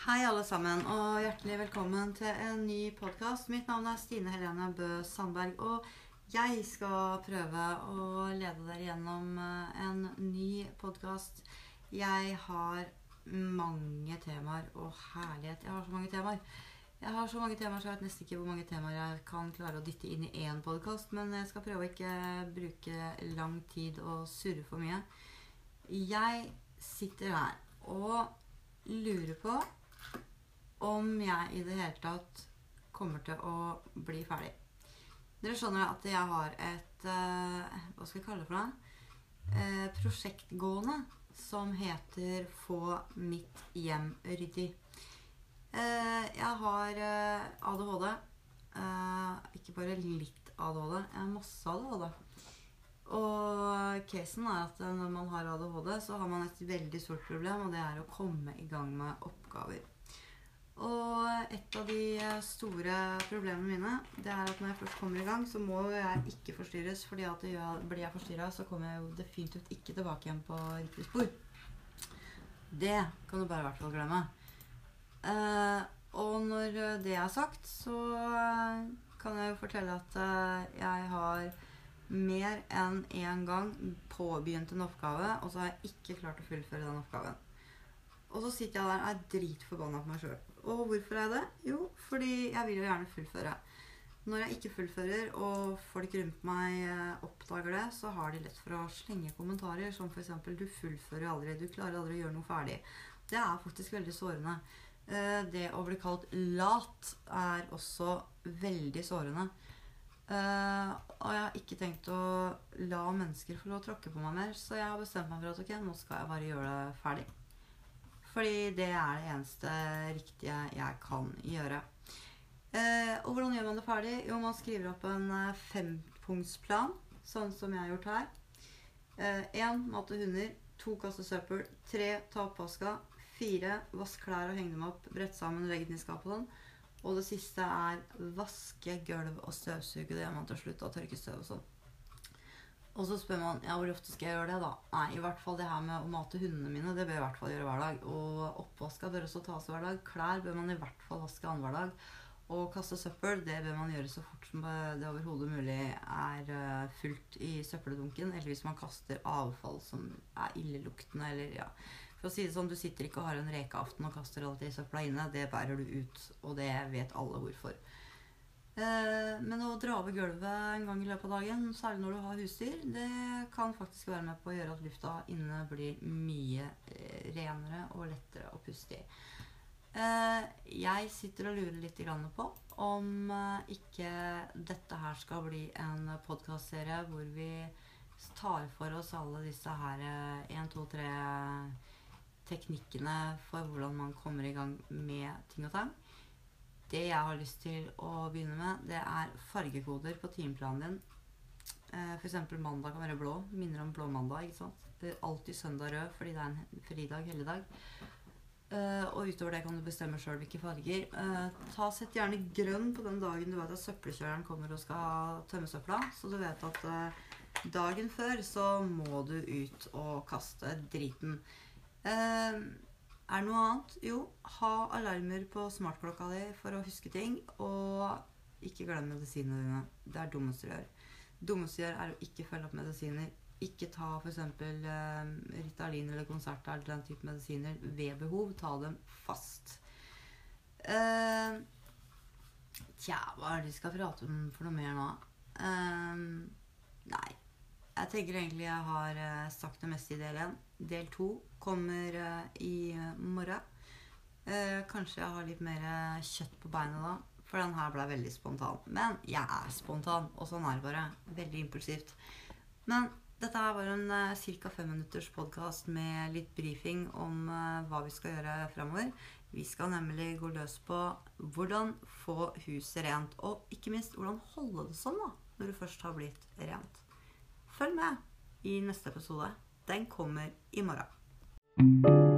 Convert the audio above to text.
Hei, alle sammen, og hjertelig velkommen til en ny podkast. Mitt navn er Stine Helene Bø Sandberg, og jeg skal prøve å lede dere gjennom eh, en ny podkast. Jeg har mange temaer. Å, herlighet, jeg har så mange temaer. Jeg har så mange temaer, så jeg vet nesten ikke hvor mange temaer jeg kan klare å dytte inn i én podkast. Men jeg skal prøve å ikke bruke lang tid og surre for mye. Jeg sitter her og lurer på om jeg i det hele tatt kommer til å bli ferdig. Dere skjønner at jeg har et eh, Hva skal jeg kalle det for noe? Eh, prosjekt gående som heter 'Få mitt hjem ryddig'. Eh, jeg har ADHD. Ikke bare litt ADHD, jeg har masse ADHD. Og casen er at når man har ADHD, så har man et veldig stort problem, og det er å komme i gang med oppgaver. Og et av de store problemene mine det er at når jeg først kommer i gang, så må jeg ikke forstyrres. fordi at blir jeg forstyrra, så kommer jeg jo definitivt ikke tilbake igjen på riktig spor. Det kan du bare i hvert fall glemme. Eh, og når det er sagt, så kan jeg jo fortelle at eh, jeg har mer enn én gang påbegynt en oppgave, og så har jeg ikke klart å fullføre den oppgaven. Og så sitter jeg der og er dritforbanna på meg sjøl. Og hvorfor er jeg det? Jo, fordi jeg vil jo gjerne fullføre. Når jeg ikke fullfører, og folk rundt meg eh, oppdager det, så har de lett for å slenge kommentarer som f.eks.: 'Du fullfører aldri. Du klarer aldri å gjøre noe ferdig.' Det er faktisk veldig sårende. Eh, det å bli kalt lat er også veldig sårende. Uh, og jeg har ikke tenkt å la mennesker få lov å tråkke på meg mer, så jeg har bestemt meg for at ok, nå skal jeg bare gjøre det ferdig. Fordi det er det eneste riktige jeg kan gjøre. Eh, og hvordan gjør man det ferdig? Jo, man skriver opp en uh, fempunktsplan, sånn som jeg har gjort her. Én mate hunder. To kaste søppel. Tre ta oppvaska. Fire vask klær og henge dem opp. Brett sammen og legge den i skapet. Og det siste er vaske gulv og støvsuge. Det gjør man til slutt. Og tørke støv og sånn. Og så spør man ja, hvor ofte skal jeg gjøre det. da? Nei, i hvert fall det her med å mate hundene mine, det bør jeg i hvert fall gjøre hver dag. Og oppvaska bør også tas hver dag. Klær bør man i hvert fall vaske annenhver dag. Og kaste søppel det bør man gjøre så fort som det overhodet mulig er eh, fullt i søppeldunken. Eller hvis man kaster avfall som er illeluktende eller ja, for å si det sånn, Du sitter ikke og har en rekeaften og kaster alt i søpla inne. Det bærer du ut, og det vet alle hvorfor. Eh, men å dra over gulvet en gang i løpet av dagen, særlig når du har husdyr, det kan faktisk være med på å gjøre at lufta inne blir mye eh, renere og lettere å puste i. Eh, jeg sitter og lurer litt på om ikke dette her skal bli en podkastserie hvor vi tar for oss alle disse her 1, 2, 3 teknikkene for hvordan man kommer i gang med ting og tang. Det jeg har lyst til å begynne med, det er fargekoder på timeplanen din. Eh, F.eks. mandag kan være blå. Minner om blå mandag. ikke sant? Det er alltid søndag rød fordi det er en fridag, helligdag. Uh, og utover det kan du bestemme sjøl hvilke farger. Uh, ta Sett gjerne grønn på den dagen du vet at søppelkjøreren kommer og skal tømme søpla. Så du vet at uh, dagen før så må du ut og kaste driten. Eh, er det noe annet? Jo, ha alarmer på smartklokka di for å huske ting. Og ikke glem medisinene dine. Det er dummeste du gjør. Dummeste du gjør, er å ikke følge opp medisiner. Ikke ta f.eks. Eh, Ritalin eller konsert eller den type medisiner ved behov. Ta dem fast. Eh, tja, hva er det vi skal prate om for noe mer nå? Eh, nei. Jeg tenker egentlig jeg har eh, sagt det meste i del én. Del to kommer eh, i morgen. Eh, kanskje jeg har litt mer kjøtt på beina da. For den her ble veldig spontan. Men jeg er spontan, og sånn er det bare. Veldig impulsivt. Men dette her var en ca. fem minutters podkast med litt brifing om hva vi skal gjøre framover. Vi skal nemlig gå løs på hvordan få huset rent. Og ikke minst hvordan holde det sånn da, når du først har blitt rent. Følg med i neste episode. Den kommer i morgen.